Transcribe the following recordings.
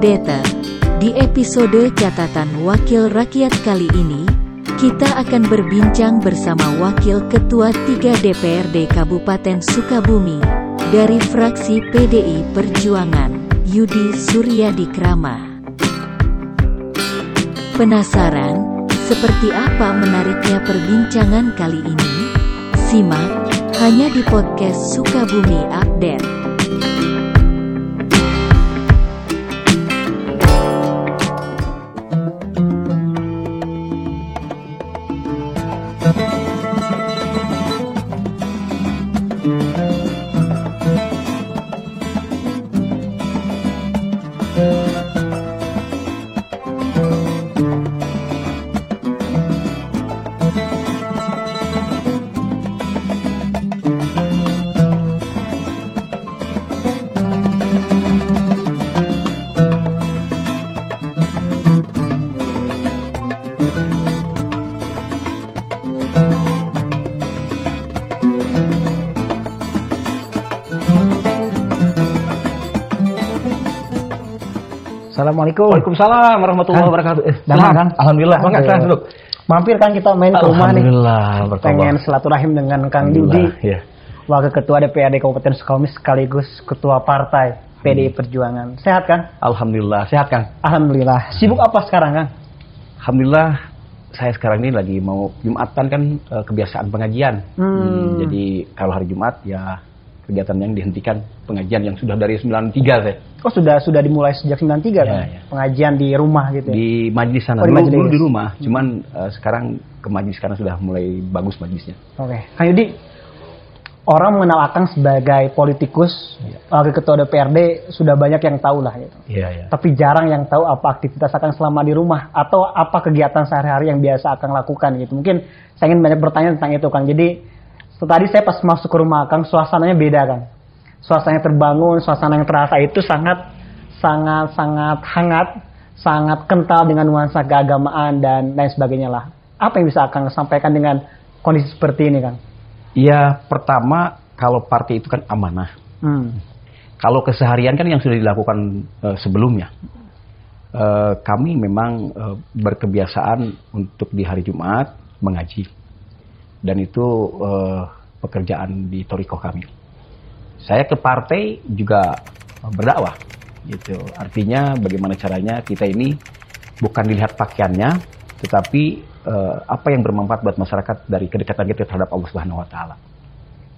Updater. Di episode catatan Wakil Rakyat kali ini, kita akan berbincang bersama Wakil Ketua 3 DPRD Kabupaten Sukabumi dari fraksi PDI Perjuangan, Yudi Suryadi Krama. Penasaran seperti apa menariknya perbincangan kali ini? Simak hanya di podcast Sukabumi Update. Assalamualaikum. Waalaikumsalam warahmatullahi Kang. wabarakatuh. Eh, Damang. Kang? Alhamdulillah. Bang, silakan duduk. Mampir kan kita main ke rumah nih. Alhamdulillah. Pengen silaturahim dengan Kang Yudi, Ya. Wakil Ketua DPRD Kabupaten Sukabumi sekaligus Ketua Partai PDI Perjuangan. Sehat kan? Alhamdulillah. Sehat, Kang? Alhamdulillah. Sibuk apa sekarang Kang? Alhamdulillah. Saya sekarang ini lagi mau Jumatan kan eh, kebiasaan pengajian. Hmm. Jadi kalau hari Jumat ya kegiatan yang dihentikan pengajian yang sudah dari 93 saya. Oh sudah sudah dimulai sejak 93 kan? Ya, ya. Pengajian di rumah gitu ya? Di majlis sana. Oh, di dulu, majlis. dulu di rumah. Cuman eh, sekarang ke majlis karena sudah mulai bagus majlisnya. Oke. Kang Yudi, orang mengenal Akang sebagai politikus, Wakil Ketua DPRD sudah banyak yang tahu lah gitu. Iya, iya. tapi jarang yang tahu apa aktivitas Akang selama di rumah atau apa kegiatan sehari-hari yang biasa Akang lakukan gitu. Mungkin saya ingin banyak bertanya tentang itu Kang. Jadi tadi saya pas masuk ke rumah Akang suasananya beda Kang. Suasananya terbangun, suasana yang terasa itu sangat sangat sangat hangat, sangat kental dengan nuansa keagamaan dan lain sebagainya lah. Apa yang bisa Akang sampaikan dengan kondisi seperti ini Kang? Ya, pertama kalau partai itu kan amanah. Hmm. Kalau keseharian kan yang sudah dilakukan eh, sebelumnya. Eh, kami memang eh, berkebiasaan untuk di hari Jumat mengaji. Dan itu eh, pekerjaan di Toriko kami. Saya ke partai juga berdakwah. Gitu. Artinya bagaimana caranya kita ini bukan dilihat pakaiannya, tetapi eh, apa yang bermanfaat buat masyarakat dari kedekatan kita terhadap Allah Subhanahu wa taala.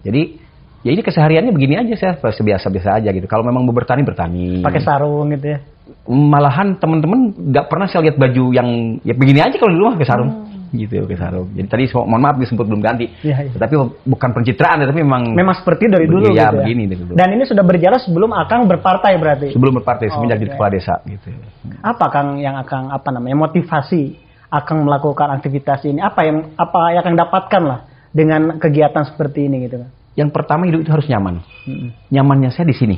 Jadi ya ini kesehariannya begini aja saya sebiasa-biasa aja gitu. Kalau memang mau bertani bertani. Pakai sarung gitu ya. Malahan teman-teman nggak pernah saya lihat baju yang ya begini aja kalau di rumah pakai sarung. Gitu pakai sarung. Jadi tadi mohon maaf disebut belum ganti. Hmm. Iya, iya. Tapi bukan pencitraan tapi memang Memang seperti dari dulu ya, gitu begini dari dulu. Dan ini sudah berjalan sebelum Akang berpartai berarti. sebelum berpartai semenjak Oke. jadi kepala desa gitu. Apa Kang yang Akang apa namanya motivasi Akang melakukan aktivitas ini? Apa yang apa yang Akang dapatkan lah dengan kegiatan seperti ini gitu? Yang pertama hidup itu harus nyaman. Mm-mm. Nyamannya saya di sini.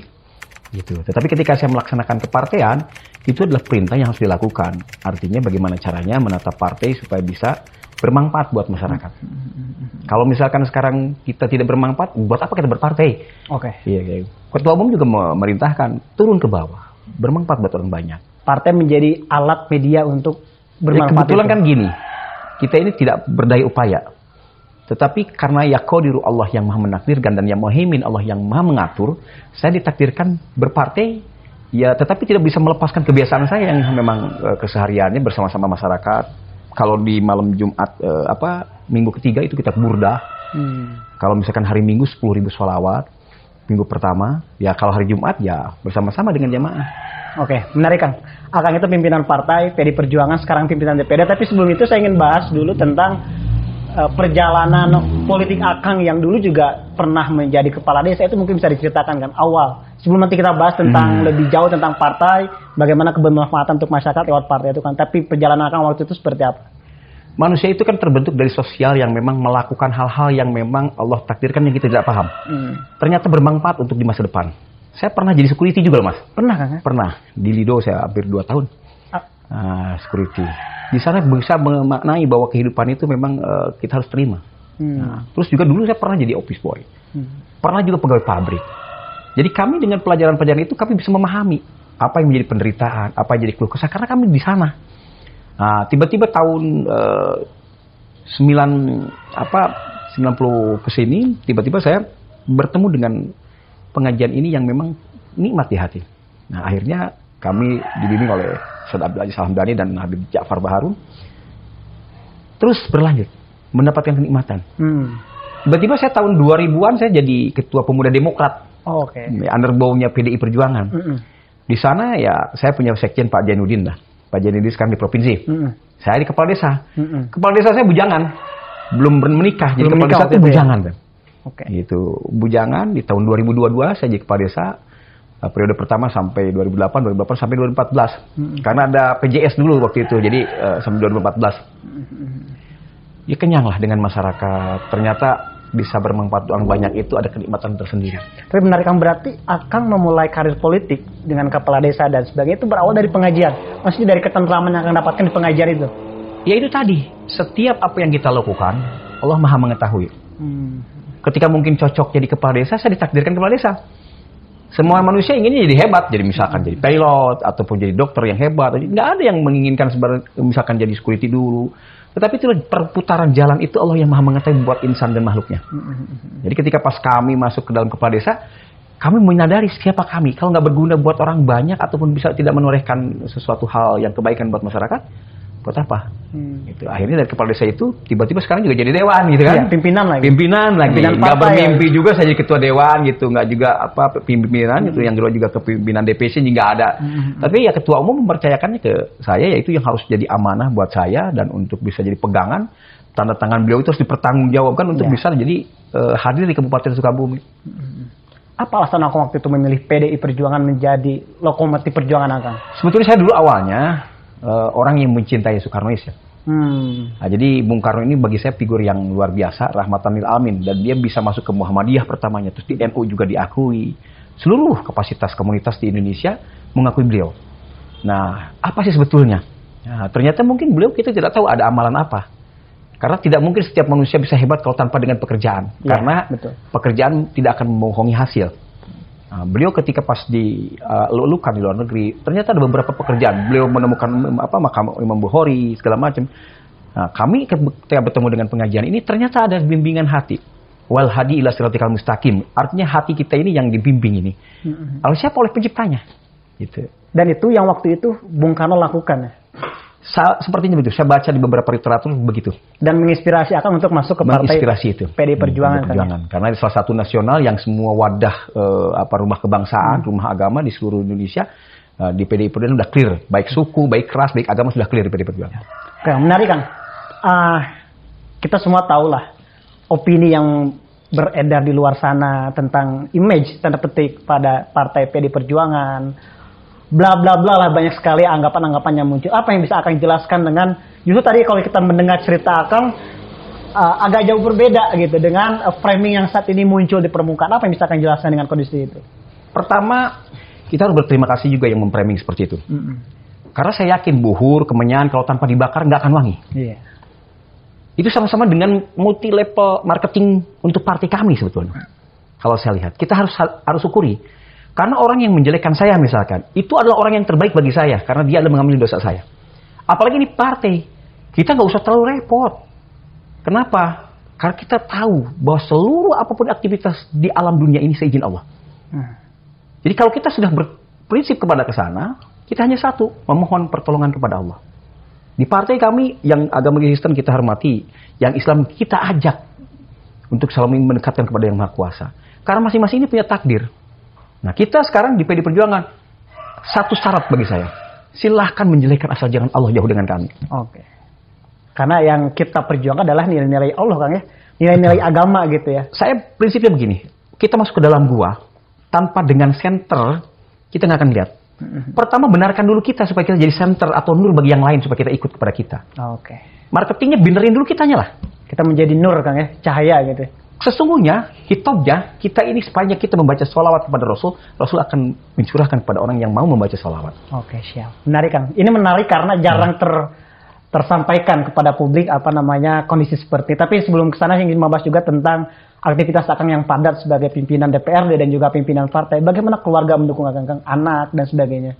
Gitu. Tetapi ketika saya melaksanakan kepartean, itu adalah perintah yang harus dilakukan. Artinya bagaimana caranya menata partai supaya bisa bermanfaat buat masyarakat. Kalau misalkan sekarang kita tidak bermanfaat, buat apa kita berpartai? Oke. Iya, kayak Ketua umum juga memerintahkan turun ke bawah, bermanfaat buat orang banyak. Partai menjadi alat media untuk Ya, bermanfaat. kebetulan itu. kan gini, kita ini tidak berdaya upaya. Tetapi karena yakodiru Allah yang maha menakdirkan dan yang muhimin Allah yang maha mengatur, saya ditakdirkan berpartai, ya tetapi tidak bisa melepaskan kebiasaan saya yang memang eh, kesehariannya bersama-sama masyarakat. Kalau di malam Jumat, eh, apa minggu ketiga itu kita burdah. Hmm. Kalau misalkan hari Minggu 10.000 ribu sholawat, minggu pertama, ya kalau hari Jumat ya bersama-sama dengan jamaah. Oke, menarik Kang. Akang itu pimpinan partai PD Perjuangan, sekarang pimpinan DPD. Tapi sebelum itu saya ingin bahas dulu tentang eh, perjalanan politik Akang yang dulu juga pernah menjadi kepala desa. Itu mungkin bisa diceritakan kan awal. Sebelum nanti kita bahas tentang Hmm. lebih jauh tentang partai, bagaimana kebermanfaatan untuk masyarakat lewat partai itu kan. Tapi perjalanan Akang waktu itu seperti apa? Manusia itu kan terbentuk dari sosial yang memang melakukan hal-hal yang memang Allah takdirkan yang kita tidak paham. Hmm. Ternyata bermanfaat untuk di masa depan. Saya pernah jadi security juga mas. Pernah kan? ya? Pernah. Di Lido saya hampir 2 tahun. Ah. Ah, security. Di sana bisa memaknai bahwa kehidupan itu memang eh, kita harus terima. Hmm. Nah, terus juga dulu saya pernah jadi office boy. Hmm. Pernah juga pegawai pabrik. Jadi kami dengan pelajaran-pelajaran itu kami bisa memahami apa yang menjadi penderitaan, apa yang jadi keluh kesah karena kami di sana. Nah, tiba-tiba tahun 9 apa 90 ke sini tiba-tiba saya bertemu dengan pengajian ini yang memang nikmat di hati. Nah, akhirnya kami dibimbing oleh Ustaz Abdul Aziz Alhamdani dan Habib Ja'far Baharun terus berlanjut mendapatkan kenikmatan. Hmm. Tiba-tiba saya tahun 2000-an saya jadi ketua pemuda Demokrat, Oh, Oke. underbownya PDI Perjuangan. Mm-mm. Di sana ya saya punya sekjen Pak Jainuddin lah. Pak Jainuddin sekarang di provinsi. Mm-mm. Saya di kepala desa. Mm-mm. Kepala desa saya bujangan. Belum menikah. Jadi Belum kepala desa itu ya? bujangan. kan. Oke. Gitu. Bujangan di tahun 2022 saya jadi kepala desa. Eh, Periode pertama sampai 2008, 2008 sampai 2014. Karena ada PJS dulu waktu itu. Jadi eh, sampai 2014. Ya kenyang lah dengan masyarakat. Ternyata bisa bermanfaat orang banyak itu ada kenikmatan tersendiri. Tapi menarik kan berarti Akang memulai karir politik dengan kepala desa dan sebagainya itu berawal dari pengajian. Maksudnya dari ketentraman yang Akang dapatkan di pengajian itu. Ya itu tadi, setiap apa yang kita lakukan, Allah maha mengetahui. Hmm. Ketika mungkin cocok jadi kepala desa, saya ditakdirkan kepala desa. Semua manusia inginnya jadi hebat, jadi misalkan jadi pilot ataupun jadi dokter yang hebat. Nggak ada yang menginginkan misalkan jadi security dulu. Tetapi itu perputaran jalan itu Allah yang maha mengetahui buat insan dan makhluknya. Jadi ketika pas kami masuk ke dalam kepala desa, kami menyadari siapa kami. Kalau nggak berguna buat orang banyak ataupun bisa tidak menorehkan sesuatu hal yang kebaikan buat masyarakat, buat apa? Hmm. Gitu. Akhirnya dari kepala desa itu tiba-tiba sekarang juga jadi dewan gitu kan. Iya, pimpinan lagi. Pimpinan lagi. Pimpinan Nggak bermimpi juga saya jadi ketua dewan gitu, nggak juga apa pimpinan itu yang kedua juga kepimpinan DPC juga ada. Tapi ya ketua umum mempercayakannya ke saya yaitu yang harus jadi amanah buat saya dan untuk bisa jadi pegangan tanda tangan beliau itu harus dipertanggungjawabkan untuk Iya. bisa jadi eh, hadir di Kabupaten Sukabumi. Apa alasan Akang waktu itu memilih PDI Perjuangan menjadi lokomotif perjuangan Akang? Sebetulnya saya dulu awalnya eh, orang yang mencintai Soekarnois ya. Hmm. Nah, jadi Bung Karno ini bagi saya figur yang luar biasa, rahmatan lil alamin dan dia bisa masuk ke Muhammadiyah pertamanya, terus di NU juga diakui. Seluruh kapasitas komunitas di Indonesia mengakui beliau. Nah, apa sih sebetulnya? Nah, ternyata mungkin beliau kita tidak tahu ada amalan apa. Karena tidak mungkin setiap manusia bisa hebat kalau tanpa dengan pekerjaan. Iya, Karena betul. pekerjaan tidak akan membohongi hasil. Nah, beliau ketika pas di uh, di luar negeri, ternyata ada beberapa pekerjaan. Beliau menemukan apa makam Imam Bukhari segala macam. Nah, kami ketika bertemu dengan pengajian ini ternyata ada bimbingan hati. Wal hadi ila siratikal mustaqim. Artinya hati kita ini yang dibimbing ini. Lalu siapa oleh penciptanya? Gitu. Dan itu yang waktu itu Bung Karno lakukan ya. Sa- sepertinya begitu. Saya baca di beberapa literatur begitu. Dan menginspirasi Akang untuk masuk ke partai menginspirasi itu. PDI Perjuangan. Hmm, kan ya? Perjuangan. Karena ini salah satu nasional yang semua wadah eh, apa rumah kebangsaan, rumah agama di seluruh Indonesia eh, di PDI Perjuangan sudah clear, baik suku, baik ras, baik agama sudah clear di PDI Perjuangan. Oke, menarik kan. Ah, kita semua tahu lah opini yang beredar di luar sana tentang image tanda petik pada partai PD Perjuangan. Bla bla bla lah banyak sekali anggapan-anggapan yang muncul. Apa yang bisa akan jelaskan dengan justru tadi kalau kita mendengar cerita Akang ah, agak jauh berbeda gitu dengan ah, framing yang saat ini muncul di permukaan. Apa yang bisa akan jelaskan dengan kondisi itu? Pertama, kita harus berterima kasih juga yang memframing seperti itu. Karena saya yakin buhur, kemenyan kalau tanpa dibakar nggak akan wangi. Iya. Itu sama-sama dengan multi level marketing untuk partai kami sebetulnya. Kalau saya lihat, kita harus harus syukuri. Karena orang yang menjelekkan saya misalkan, itu adalah orang yang terbaik bagi saya karena dia adalah mengambil dosa saya. Apalagi ini partai, kita nggak usah terlalu repot. Kenapa? Karena kita tahu bahwa seluruh apa pun aktivitas di alam dunia ini seizin Allah. Hmm. Jadi kalau kita sudah berprinsip kepada ke sana, kita hanya satu, memohon pertolongan kepada Allah. Di partai kami yang agama Kristen kita hormati, yang Islam kita ajak untuk selalu mendekatkan kepada yang Maha Kuasa. Karena masing-masing ini punya takdir. Nah, kita sekarang di PD Perjuangan satu syarat bagi saya. Silahkan menjelekkan asal jangan Allah jauh dengan kami. Oke. Karena yang kita perjuangkan adalah nilai-nilai Allah Kang ya. Nilai-nilai agama gitu ya. Saya prinsipnya begini, kita masuk ke dalam gua tanpa dengan center kita nggak akan lihat. Pertama benarkan dulu kita supaya kita jadi center atau nur bagi yang lain supaya kita ikut kepada kita. Oke. Marketingnya benerin dulu kitanya lah. Kita menjadi nur Kang ya, cahaya gitu. Sesungguhnya hitobnya kita ini sepanjang kita membaca sholawat kepada Rasul, Rasul akan mencurahkan kepada orang yang mau membaca sholawat. Oke, siap. Menarik Kang. Ini menarik karena jarang ter tersampaikan kepada publik apa namanya kondisi seperti. Tapi sebelum ke sana ingin membahas juga tentang aktivitas Akang yang padat sebagai pimpinan DPRD dan juga pimpinan partai. Bagaimana keluarga mendukung Akang, Kang? anak dan sebagainya?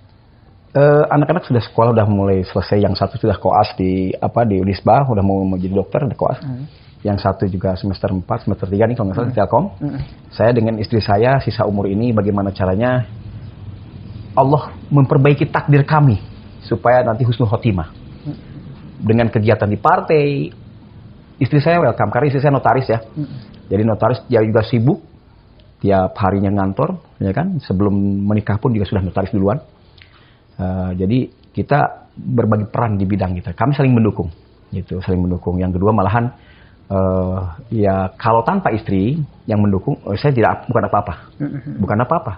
Eh, anak-anak sudah sekolah udah mulai selesai. Yang satu sudah koas di apa di Unisba, udah mau menjadi dokter di koas. Yang satu juga semester 4, semester 3 nih kalau nggak salah di Telkom. Saya dengan istri saya sisa umur ini bagaimana caranya Allah memperbaiki takdir kami supaya nanti husnul khotimah. Dengan kegiatan di partai, istri saya welcome karena istri saya notaris ya. Jadi notaris dia juga sibuk tiap harinya ngantor, ya kan? Sebelum menikah pun juga sudah notaris duluan. Eh, jadi kita berbagi peran di bidang kita. Kami saling mendukung, gitu, saling mendukung. Yang kedua malahan eh, ya kalau tanpa istri yang mendukung, eh, saya tidak bukan apa-apa, bukan apa-apa.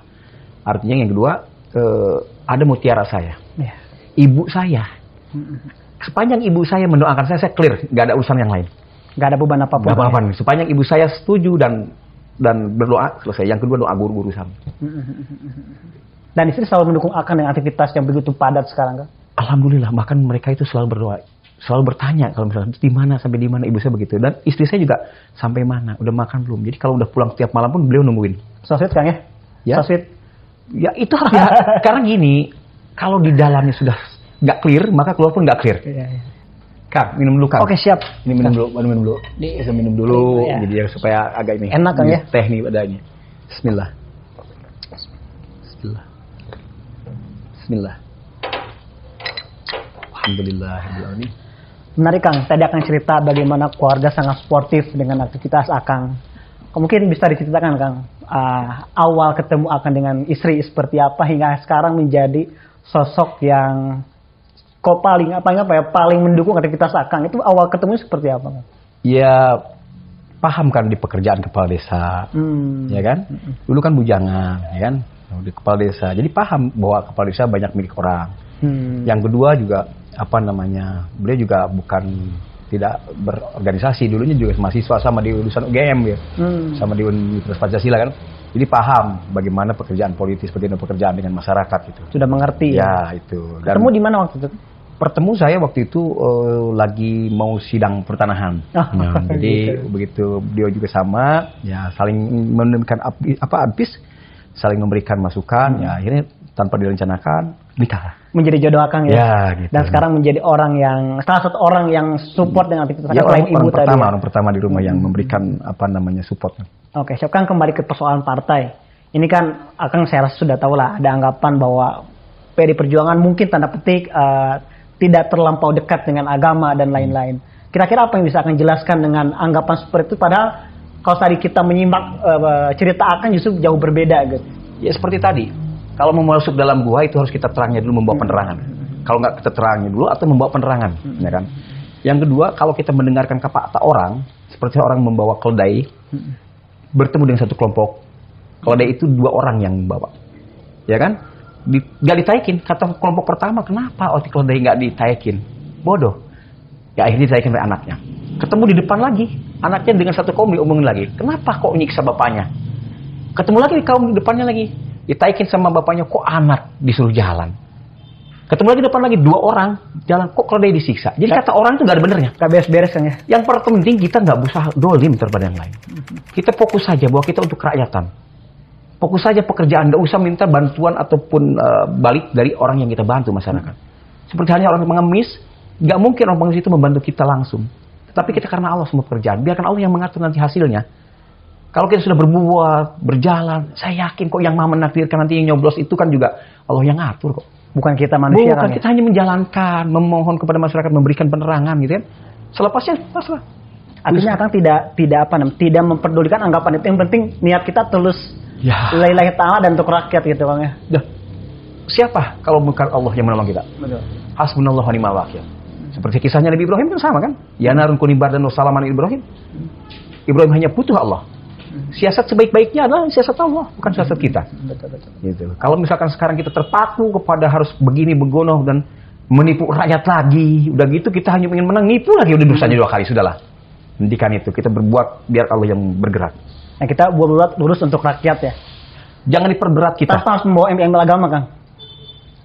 Artinya yang kedua eh, ada mutiara saya, Ya. ibu saya. Sepanjang ibu saya mendoakan saya, saya clear, nggak ada urusan yang lain. Gak ada beban apa pun. Nggak apa-apa. nih. Sepanjang ibu saya setuju dan dan berdoa selesai. Yang kedua doa guru-guru sama. Dan istri selalu mendukung Akang dengan aktivitas yang begitu padat sekarang kan? Alhamdulillah bahkan mereka itu selalu berdoa selalu bertanya kalau misalnya di mana? Sampai di mana? Ibu saya begitu. Dan istri saya juga sampai mana? Udah makan belum? Jadi kalau udah pulang tiap malam pun beliau nungguin. Sweet Kang ya? Ya. Sweet. ya itu harus ya, karena gini kalau di dalamnya sudah nggak clear maka keluar pun nggak clear. Iya, iya. Kang minum dulu Kang. Oke siap. ini minum dulu minum dulu. Bisa minum dulu Iya. jadi ya, supaya agak ini Enak, Kang, ini ya? teh nih adanya Bismillah. Bismillah. Bismillah. Alhamdulillah ini Menarik Kang, tadi akan cerita bagaimana keluarga sangat sportif dengan aktivitas Akang. Mungkin bisa diceritakan Kang, ah, awal ketemu Akang dengan istri seperti apa hingga sekarang menjadi sosok yang kok paling apa apa ya paling mendukung aktivitas Akang itu awal ketemu seperti apa? Kang? ya paham kan di pekerjaan kepala desa Hmm. ya kan dulu kan bujangan ya kan di kepala desa jadi paham bahwa kepala desa banyak milik orang Hmm. yang kedua juga apa namanya beliau juga bukan tidak berorganisasi dulunya juga mahasiswa sama di lulusan UGM ya Hmm. sama di Universitas Pancasila kan jadi paham bagaimana pekerjaan politis bagaimana pekerjaan dengan masyarakat gitu Sudah mengerti ya. ya itu dan Ketemu di mana waktu itu? pertemu saya waktu itu eh, lagi mau sidang pertanahan. Oh, Nah, jadi gitu. begitu beliau juga sama, ya saling memberikan ab- apa habis, saling memberikan masukan, ya akhirnya tanpa direncanakan nikah. Menjadi jodoh Akang ya. Ya, gitu. Dan sekarang menjadi orang yang salah satu orang yang support dengan aktivitas Ya Akang orang, ibu orang tadi. pertama, ya. orang pertama di rumah yang memberikan apa namanya support. Oke, siap kan kembali ke persoalan partai. Ini kan akan saya rasa sudah tahu lah ada anggapan bahwa PD Perjuangan mungkin tanda petik eh, tidak terlampau dekat dengan agama dan lain-lain. Kira-kira apa yang bisa akan jelaskan dengan anggapan seperti itu? Padahal kalau tadi kita menyimak eh, cerita akan justru jauh berbeda gitu. Ya seperti tadi, kalau mau masuk dalam gua itu harus kita terangnya dulu membawa penerangan. Kalau nggak kita terangnya dulu atau membawa penerangan, ya kan? Yang kedua, kalau kita mendengarkan kata orang, seperti orang membawa keledai, bertemu dengan satu kelompok, keledai itu dua orang yang membawa, ya kan? Di, gak ditaikin, kata kelompok pertama, kenapa oh keledai nggak ditaikin? Bodoh. Ya akhirnya ditaikin oleh anaknya. Ketemu di depan lagi, anaknya dengan satu kaum diomongin lagi, kenapa kok nyiksa bapaknya? Ketemu lagi di kaum depannya lagi. Ditaikin sama bapaknya, kok anak disuruh jalan. Ketemu lagi depan lagi dua orang jalan, kok keledai disiksa. Jadi kata orang itu gak ada benernya. Gak beres-beres kan ya? Yang penting kita nggak usah dolim terhadap yang lain. Kita fokus saja bahwa kita untuk kerakyatan. Fokus saja pekerjaan, nggak usah minta bantuan ataupun eh, balik dari orang yang kita bantu masyarakat. Seperti halnya orang pengemis, nggak mungkin orang pengemis itu membantu kita langsung. Tetapi kita karena Allah semua pekerjaan, biarkan Allah yang mengatur nanti hasilnya. Kalau kita sudah berbuat, berjalan, saya yakin kok yang maha menakdirkan nanti yang nyoblos itu kan juga Allah yang ngatur kok. Bukan kita manusia Bukan, kan ya? kita hanya menjalankan, memohon kepada masyarakat, memberikan penerangan gitu kan. Selepasnya, pasrah. Artinya akan tidak tidak apa namanya tidak memperdulikan anggapan itu. Yang penting niat kita tulus Ya. lillahi ta'ala dan untuk rakyat gitu Bang ya. Dah. Siapa kalau bukan Allah yang menolong kita? Betul. Hasbunallah wa ni'mal wakil. Seperti kisahnya Nabi Ibrahim kan sama kan? Ya narun kuni bardan wa salaman Ibrahim. Ibrahim hanya butuh Allah. Siasat sebaik-baiknya adalah siasat Allah, bukan siasat kita. Betul betul. Gitu. Kalau misalkan sekarang kita terpaku kepada harus begini begono dan menipu rakyat lagi, udah gitu kita hanya ingin menang, nipu lagi udah dosanya dua kali sudahlah. Hentikan itu, kita berbuat biar Allah yang bergerak. Nah, kita buat lurus untuk rakyat ya. Jangan diperberat kita. Tanpa harus membawa embel-embel agama, Kang.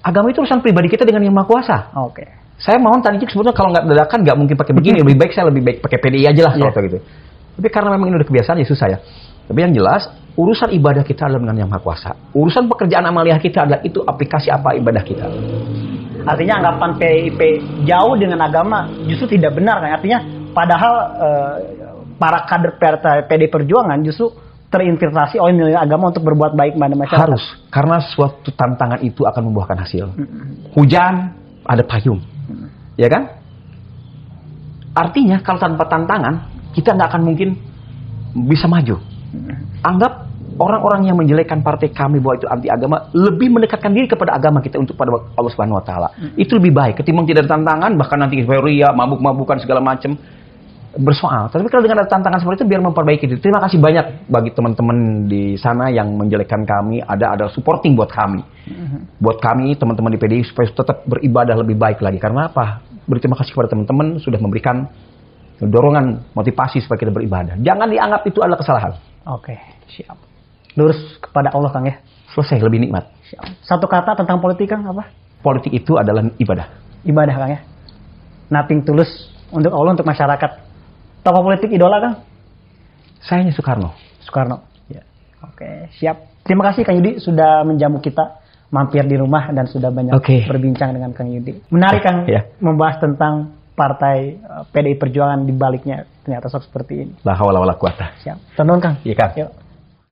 Agama itu urusan pribadi kita dengan yang Maha Kuasa. Oke. Saya mau tadi sebetulnya kalau nggak dadakan nggak mungkin pakai begini. lebih baik saya lebih baik pakai PDI aja lah kalau Iya. gitu. Tapi karena memang ini udah kebiasaan ya susah ya. Tapi yang jelas urusan ibadah kita adalah dengan yang maha kuasa. Urusan pekerjaan amaliah kita adalah itu aplikasi apa ibadah kita. Artinya anggapan PIP jauh dengan agama justru tidak benar kan? Artinya padahal eh, para kader PD Perjuangan justru terinfiltrasi oleh nilai agama untuk berbuat baik pada masyarakat. Harus karena suatu tantangan itu akan membuahkan hasil. Hujan ada payung, ya kan? Artinya kalau tanpa tantangan kita nggak akan mungkin bisa maju. Anggap orang-orang yang menjelekkan partai kami bahwa itu anti agama lebih mendekatkan diri kepada agama kita untuk pada Allah Subhanahu Wa Taala. Itu lebih baik ketimbang tidak ada tantangan bahkan nanti euforia, mabuk-mabukan segala macam bersoal. Tapi kalau dengan ada tantangan seperti itu biar memperbaiki diri. Terima kasih banyak bagi teman-teman di sana yang menjelekkan kami. Ada ada supporting buat kami. Buat kami teman-teman di PDI supaya tetap beribadah lebih baik lagi. Karena apa? Berterima kasih kepada teman-teman sudah memberikan dorongan motivasi supaya kita beribadah. Jangan dianggap itu adalah kesalahan. Oke, siap. Lurus kepada Allah Kang ya. Selesai lebih nikmat. Siap. Satu kata tentang politik Kang apa? Politik itu adalah ibadah. Ibadah Kang ya. Nothing tulus untuk Allah untuk masyarakat. Tokoh politik idola Kang? Saya hanya Soekarno. Soekarno. Ya. Oke, siap. Terima kasih Kang Yudi sudah menjamu kita mampir di rumah dan sudah banyak Oke. berbincang dengan Kang Yudi. Menarik Kang Ya. membahas tentang partai eh, PDI Perjuangan di baliknya ternyata sok seperti ini. La haula wala quwata. Siap. Tonton Kang. Iya, Kang. Yuk.